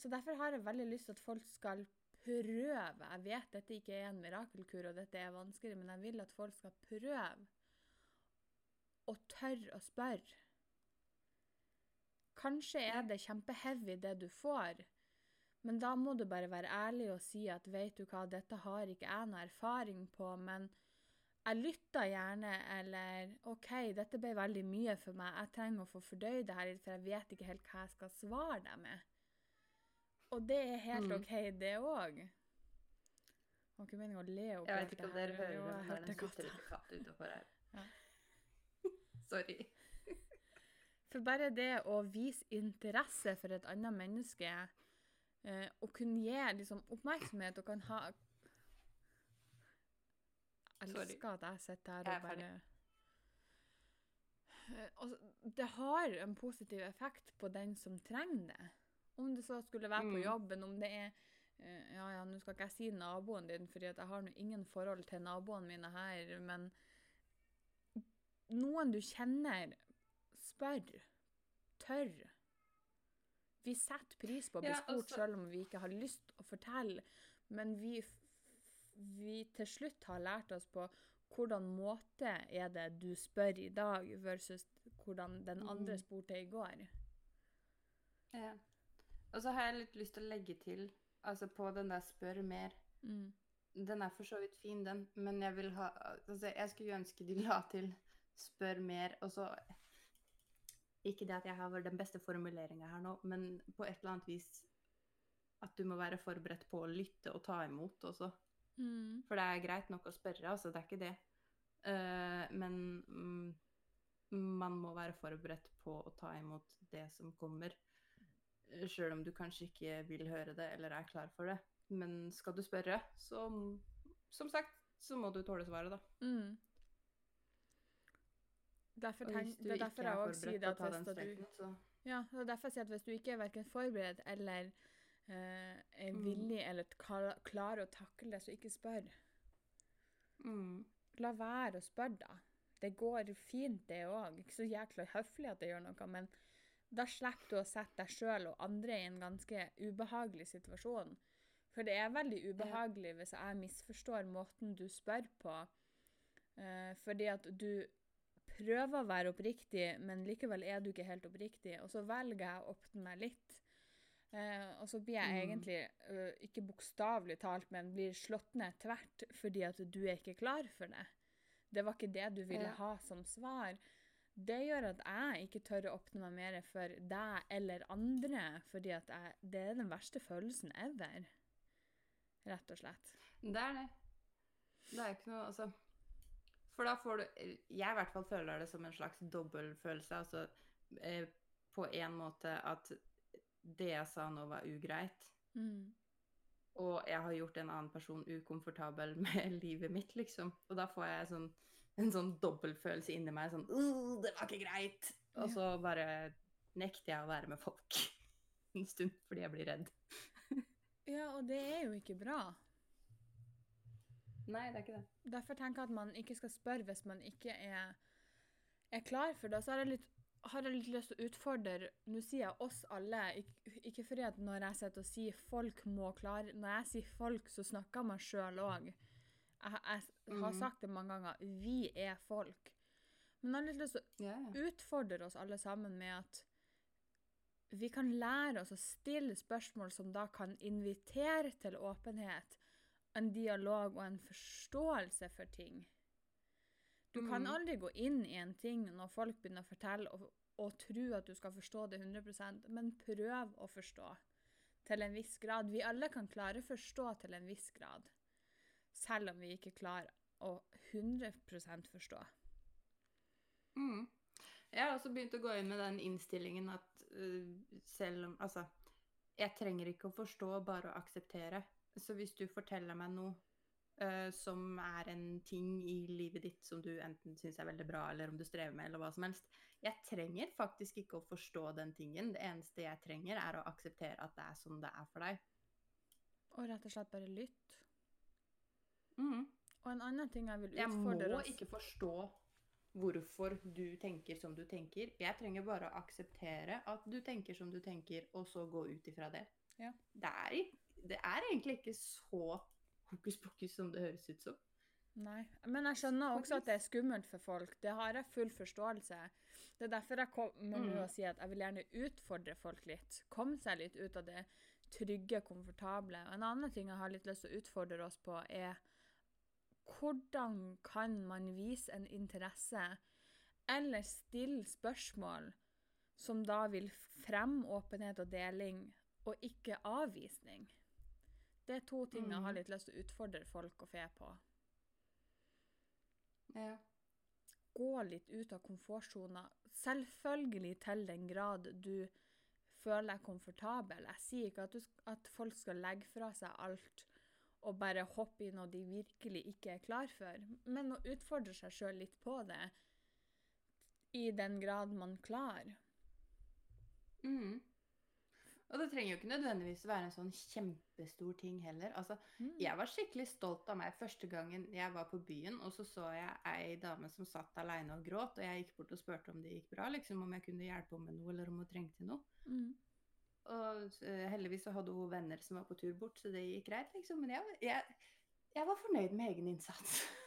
Så derfor har jeg veldig lyst til at folk skal prøve. Jeg vet dette ikke er en mirakelkur, og dette er vanskelig, men jeg vil at folk skal prøve og tørre å spørre. Kanskje er det kjempeheavy det du får, men da må du bare være ærlig og si at vet du hva, dette har ikke jeg noe erfaring på, men jeg lytter gjerne, eller OK, dette ble veldig mye for meg, jeg trenger å få fordøyd det her litt, for jeg vet ikke helt hva jeg skal svare deg med. Og det er helt Mm. OK, det òg. Det var ikke meningen å le opp Jeg vet ikke om dere hører det, men det er en katt utenfor her. <laughs> Ja. <laughs> Sorry. For bare det å vise interesse for et annet menneske, eh, og kunne gi liksom, oppmerksomhet og kan ha. Elsker at jeg sitter her er og bare Eh, altså, Det har en positiv effekt på den som trenger det. Om det så skulle være på Mm. jobben, om det er eh, Ja, ja, nå skal ikke jeg si naboen din, fordi jeg har nå ingen forhold til naboene mine her, men noen du kjenner, spør. Tør. Vi setter pris på å bli Ja, altså- selv om vi ikke har lyst å fortelle, men vi, vi til slutt har lært oss på hvordan måte er det du spør i dag, versus hvordan den andre Mhm. spurte i går. Ja. Og så har jeg litt lyst til å legge til, altså på den der spør mer. Mm. Den er for så vidt fin, den, men jeg vil ha Altså, jeg skulle ønske de la til spør mer, og så Ikke det at jeg har den beste formuleringa her nå, men på et eller annet vis at du må være forberedt på å lytte og ta imot også. Mm. For det er greit nok å spørre, altså, det er ikke det. Uh, men mm, man må være forberedt på å ta imot det som kommer. Sjøl om du kanskje ikke vil høre det eller er klar for det. Men skal du spørre, så som sagt, så må du tåle svaret, da. Mm. Derfor tenk, det er derfor er jeg også sier forberedt det at hvis du så Ja, det er derfor jeg sier at hvis du ikke er verken forberedt eller eh, er Mm. villig eller klarer å takle det, så ikke spør. mm. La være å spørre, da. Det går fint, det òg. Ikke så jækla høflig at det gjør noe, men da slipper du å sette deg sjøl og andre i en ganske ubehagelig situasjon. For det er veldig ubehagelig hvis jeg misforstår måten du spør på, eh, fordi at du prøver å være oppriktig, men likevel er du ikke helt oppriktig, og så velger jeg å åpne meg litt. Eh, og så blir jeg Mm. egentlig, uh, ikke bokstavelig talt, men blir slått ned tvert fordi at du er ikke klar for det. Det var ikke det du ville Ja. ha som svar. Det gjør at jeg ikke tør å åpne meg mer for deg eller andre, fordi at jeg, det er den verste følelsen ever. Rett og slett. Det er det. Det er ikke noe Altså For da får du Jeg i hvert fall føler det som en slags dobbeltfølelse. Altså eh, på en måte at det jeg sa nå, var ugreit. Mm. Og jeg har gjort en annen person ukomfortabel <laughs> med livet mitt, liksom. Og da får jeg sånn, en sånn dobbeltfølelse inni meg. Sånn «Åh, det var ikke greit! Og Ja. så bare nekter jeg å være med folk <laughs> en stund fordi jeg blir redd. <laughs> Ja, og det er jo ikke bra. Nei, det er ikke det. Derfor tenker jeg at man ikke skal spørre hvis man ikke er, er klar for det. Så har jeg litt, har jeg litt lyst til å utfordre Nå sier jeg oss alle, ikke, fordi at når jeg sitter og sier folk må klare Når jeg sier folk, så snakker man sjøl òg. Jeg, jeg har Mhm. sagt det mange ganger. Vi er folk. Men jeg har litt lyst til å utfordre oss alle sammen med at vi kan lære oss å stille spørsmål som da kan invitere til åpenhet, en dialog og en forståelse for ting. Du kan Mhm. aldri gå inn i en ting når folk begynner å fortelle og, og tro at du skal forstå det 100 men prøv å forstå til en viss grad. Vi alle kan klare å forstå til en viss grad, selv om vi ikke klarer å 100 forstå. Mm. Jeg har også begynt å gå inn med den innstillingen at uh, selv om Altså, jeg trenger ikke å forstå, bare å akseptere. Så hvis du forteller meg noe øh, som er en ting i livet ditt som du enten syns er veldig bra, eller om du strever med, eller hva som helst Jeg trenger faktisk ikke å forstå den tingen. Det eneste jeg trenger, er å akseptere at det er sånn det er for deg. Og rett og slett bare lytte. Mm. Og en annen ting jeg vil utfordre Jeg må oss ikke forstå hvorfor du tenker som du tenker. Jeg trenger bare å akseptere at du tenker som du tenker, og så gå ut ifra det. Ja. Det, er, det er egentlig ikke så hokus pokus som det høres ut som. Nei. Men jeg skjønner også at det er skummelt for folk. Det har jeg full forståelse. Det er derfor jeg kommer med å og sier at jeg vil gjerne utfordre folk litt. Komme seg litt ut av det trygge, komfortable. Og en annen ting jeg har litt lyst til å utfordre oss på, er hvordan kan man vise en interesse eller stille spørsmål som da vil fremme åpenhet og deling, og ikke avvisning? Det er to ting jeg har Mm. litt lyst til å utfordre folk og fe på. Ja. Gå litt ut av komfortsona. Selvfølgelig til den grad du føler deg komfortabel. Jeg sier ikke at, du, at folk skal legge fra seg alt og bare hoppe i noe de virkelig ikke er klar for, men å utfordre seg sjøl litt på det, i den grad man klarer. Mm. Og det trenger jo ikke nødvendigvis være en sånn kjempestor ting heller. Altså, Mm. jeg var skikkelig stolt av meg første gangen jeg var på byen, og så så jeg ei dame som satt aleine og gråt, og jeg gikk bort og spurte om det gikk bra, liksom om jeg kunne hjelpe henne med noe, eller om hun trengte noe. Mm. Og uh, heldigvis så hadde hun venner som var på tur bort, så det gikk greit, liksom. Men jeg, jeg, jeg var fornøyd med egen innsats. <laughs>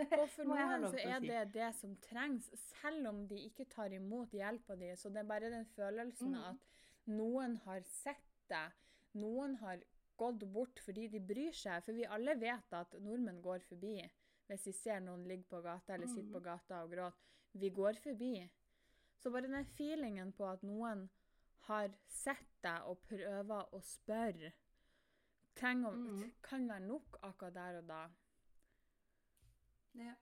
Og for noen så er det det som trengs, selv om de ikke tar imot hjelpa di. Så det er bare den følelsen mm. at noen har sett deg, noen har gått bort fordi de bryr seg. For vi alle vet at nordmenn går forbi hvis vi ser noen ligge på gata eller sitte på gata og gråte. Vi går forbi. Så bare den feelingen på at noen har sett deg og prøver å spørre, trenger, om Mhm. kan være nok akkurat der og da. Ja.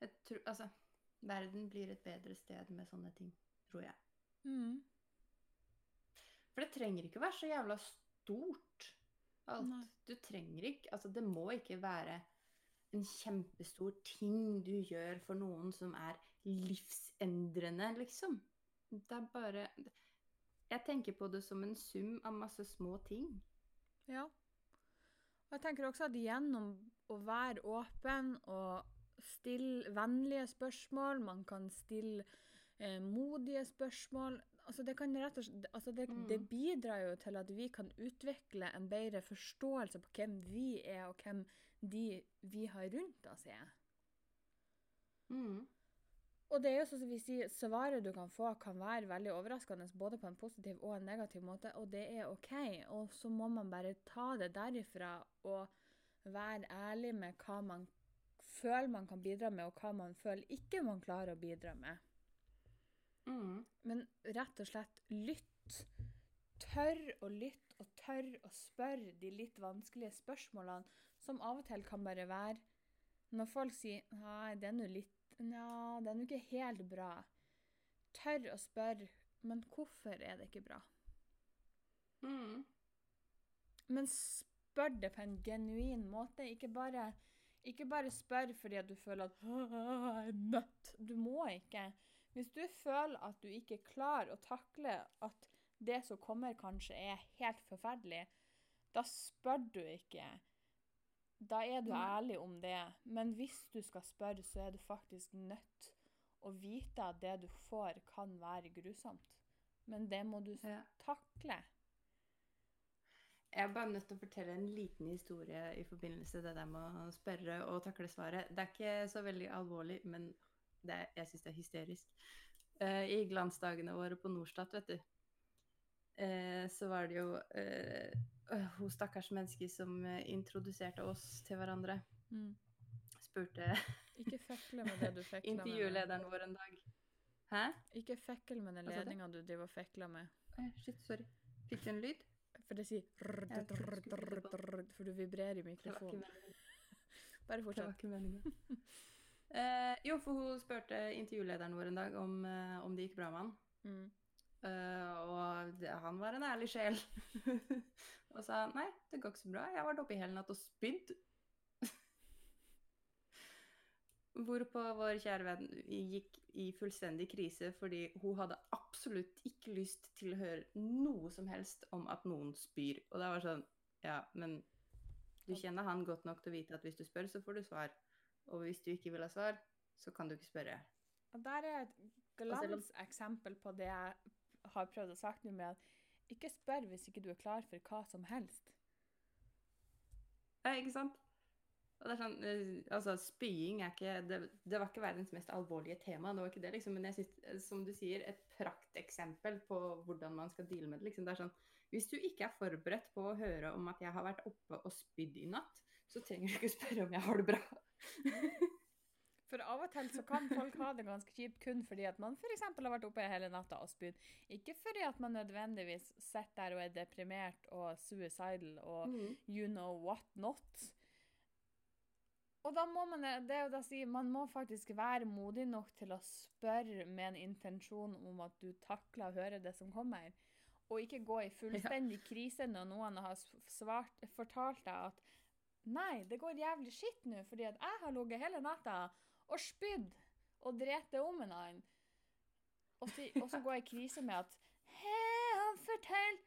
Jeg tror, altså, verden blir et bedre sted med sånne ting, tror jeg. Mm. For det trenger ikke å være så jævla stort. Alt. Nei. Du trenger ikke Altså, det må ikke være en kjempestor ting du gjør for noen som er livsendrende, liksom. Det er bare Jeg tenker på det som en sum av masse små ting. Ja. Og jeg tenker også at gjennom å være åpen og stille vennlige spørsmål, man kan stille eh, modige spørsmål altså det, slett, altså det, Mm. det bidrar jo til at vi kan utvikle en bedre forståelse på hvem vi er, og hvem de vi har rundt oss er. Mm. Og det er jo sånn som vi sier, svaret du kan få kan være veldig overraskende, både på en positiv og en negativ måte, og det er OK. Og så må man bare ta det derifra og være ærlig med hva man føler man kan bidra med, og hva man føler ikke man klarer å bidra med. Mm. Men rett og slett lytt. Tørr å lytte, og tørr å spørre de litt vanskelige spørsmålene, som av og til kan bare være Når folk sier 'nei, det er nå litt Nja, det er nå ikke helt bra'. Tørr å spørre 'men hvorfor er det ikke bra'? Mm. Men spør det på en genuin måte. Ikke bare, ikke bare spør fordi at du føler at «Åh, jeg er nødt. Du må ikke. Hvis du føler at du ikke klarer å takle at det som kommer, kanskje er helt forferdelig, da spør du ikke. Da er du ærlig om det. Men hvis du skal spørre, så er du faktisk nødt å vite at det du får, kan være grusomt. Men det må du Ja. takle. Jeg er bare nødt til å fortelle en liten historie i forbindelse til det der med å spørre og takle svaret. Det er ikke så veldig alvorlig, men det jeg syns det er hysterisk. Uh, I glansdagene våre på Norstat, vet du, uh, så var det jo uh, hun stakkars mennesket som introduserte oss til hverandre. Mm. Spurte <laughs> Ikke fekle med det du fekla med. intervjulederen vår en dag. Hæ? Ikke fekle med den ledninga du driver og fekler med. Eh, Shit, sorry. Fikk du en lyd? For det sier For du vibrerer i mikrofonen. Bare Bare Det var ikke meningen. Eh, jo, for hun spurte intervjulederen vår en dag om, eh, om det gikk bra med han. Mm. Uh, og det, han var en ærlig sjel. <laughs> og sa nei, det går ikke så bra. Jeg har vært oppe i hele natt og spydd. <laughs> Hvorpå vår kjære venn gikk i fullstendig krise fordi hun hadde absolutt ikke lyst til å høre noe som helst om at noen spyr. Og det var sånn Ja, men du kjenner han godt nok til å vite at hvis du spør, så får du svar. Og hvis du ikke vil ha svar, så kan du ikke spørre. Og der er et glanseksempel på det jeg har prøvd å sagt nå med at ikke spør hvis ikke du er klar for hva som helst. Ja, ikke sant? Og det er sånn, eh, altså Spying er ikke det, det var ikke verdens mest alvorlige tema, det var ikke det, liksom. Men jeg synes, eh, som du sier, et prakteksempel på hvordan man skal deale med det. liksom. Det er sånn, Hvis du ikke er forberedt på å høre om at jeg har vært oppe og spydd i natt, så trenger du ikke spørre om jeg har det bra. <laughs> For av og til så kan folk ha det ganske kjipt kun fordi at man f.eks. har vært oppe hele natta og spydd. Ikke fordi at man nødvendigvis sitter der og er deprimert og suicidal og you know what not. Og da må man, det er jo da si, man må faktisk være modig nok til å spørre med en intensjon om at du takler å høre det som kommer. Og ikke gå i fullstendig <laughs> krise når noen har svart, fortalt deg at nei, det går jævlig skitt nå fordi at jeg har ligget hele natta og spydd og drept det om en annen. Og så, og så gå i krise med at Hei, han fortell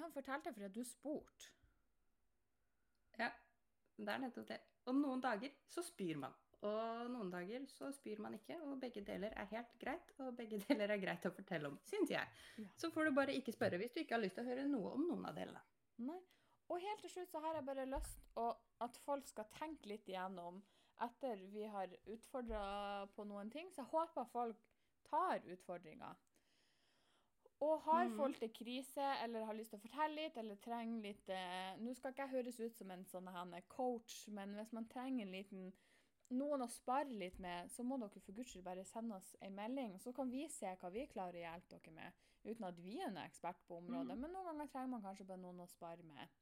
han fortalte fordi at du spurte. Ja, det er nettopp det. Og noen dager så spyr man. Og noen dager så spyr man ikke, og begge deler er helt greit. Og begge <laughs> deler er greit å fortelle om, syns jeg. Ja. Så får du bare ikke spørre hvis du ikke har lyst til å høre noe om noen av delene. Nei. Og helt til slutt så har jeg bare lyst å, at folk skal tenke litt igjennom etter vi har utfordra på noen ting. Så jeg håper folk tar utfordringa. Og har mm. folk til krise eller har lyst til å fortelle litt eller trenger litt eh, Nå skal ikke jeg høres ut som en sånn coach, men hvis man trenger en liten noen å spare litt med, så må dere for guds skyld bare sende oss en melding, så kan vi se hva vi klarer å hjelpe dere med, uten at vi er en ekspert på området. Mm. Men noen ganger trenger man kanskje bare noen å spare med.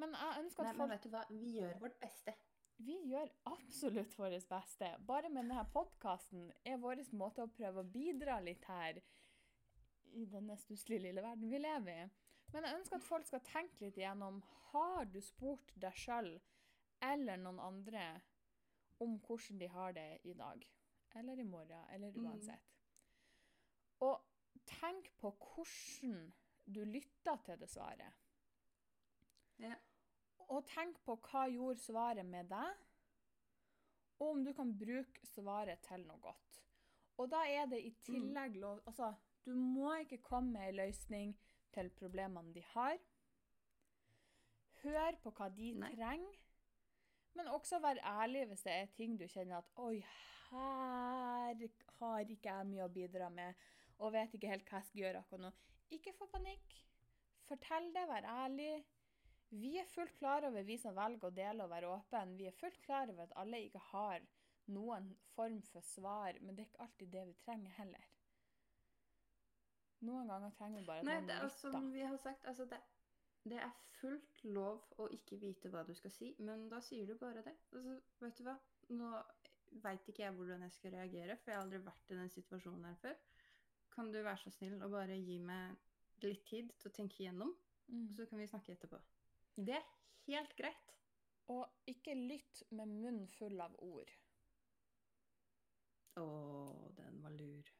Men jeg ønsker at Nei, at men vet du hva? Vi gjør vårt beste. Vi gjør absolutt vårt beste. Bare med denne podkasten er vår måte å prøve å bidra litt her i denne stusslige lille verden vi lever i. Men jeg ønsker at folk skal tenke litt igjennom Har du spurt deg sjøl eller noen andre om hvordan de har det i dag? Eller i morgen, eller Mm. uansett. Og tenk på hvordan du lytter til det svaret. Ja. Og tenk på hva gjorde svaret med deg, og om du kan bruke svaret til noe godt. Og da er det i tillegg lov Altså, du må ikke komme med ei løsning til problemene de har. Hør på hva de Nei. trenger, men også vær ærlig hvis det er ting du kjenner at Oi, her har ikke jeg mye å bidra med, og vet ikke helt hva jeg skal gjøre akkurat nå. Ikke få panikk. Fortell det, vær ærlig. Vi er fullt klar over, vi som velger å dele og være åpen, vi er fullt klar over at alle ikke har noen form for svar, men det er ikke alltid det vi trenger heller. Noen ganger trenger vi bare Nei, noen det er som vi har sagt, altså det, det er fullt lov å ikke vite hva du skal si, men da sier du bare det. Altså, vet du hva? Nå veit ikke jeg hvordan jeg skal reagere, for jeg har aldri vært i den situasjonen her før. Kan du være så snill å bare gi meg litt tid til å tenke igjennom, Mm. og så kan vi snakke etterpå. Det er helt greit. Og ikke lytt med munnen full av ord. Å, den var lur.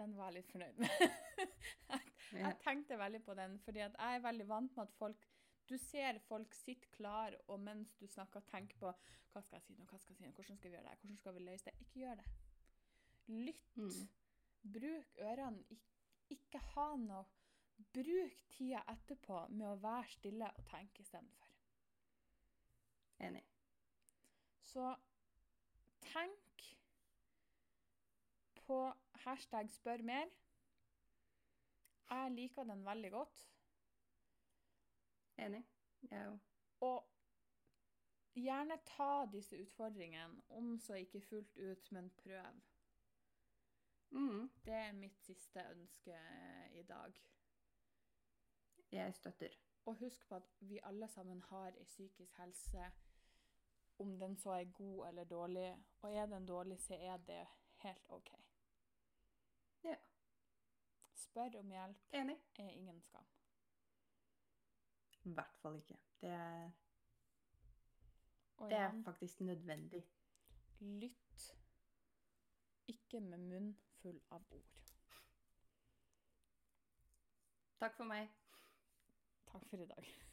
Den var jeg litt fornøyd med. <laughs> jeg, jeg tenkte veldig på den, fordi jeg er veldig vant med at folk Du ser folk sitte klar, og mens du snakker, tenker på hva skal jeg si nå, hva skal jeg si nå, hvordan skal vi gjøre det, hvordan skal vi løse det? Ikke gjør det. Lytt. Mm. Bruk ørene. Ikke, ikke ha noe Bruk tida etterpå med å være stille og tenke istedenfor. Enig. Så tenk på hashtag spør mer. Jeg liker den veldig godt. Enig. Jeg òg. Og gjerne ta disse utfordringene, om så ikke fullt ut, men prøv. Mm. Det er mitt siste ønske i dag. Jeg støtter. Og husk på at vi alle sammen har ei psykisk helse, om den så er god eller dårlig. Og er den dårlig, så er det helt OK. Ja. Spør om hjelp Enig. er ingen skam. I hvert fall ikke. Det er, det er faktisk nødvendig. lytt ikke med munn full av ord. Takk for meg. Takk for i dag.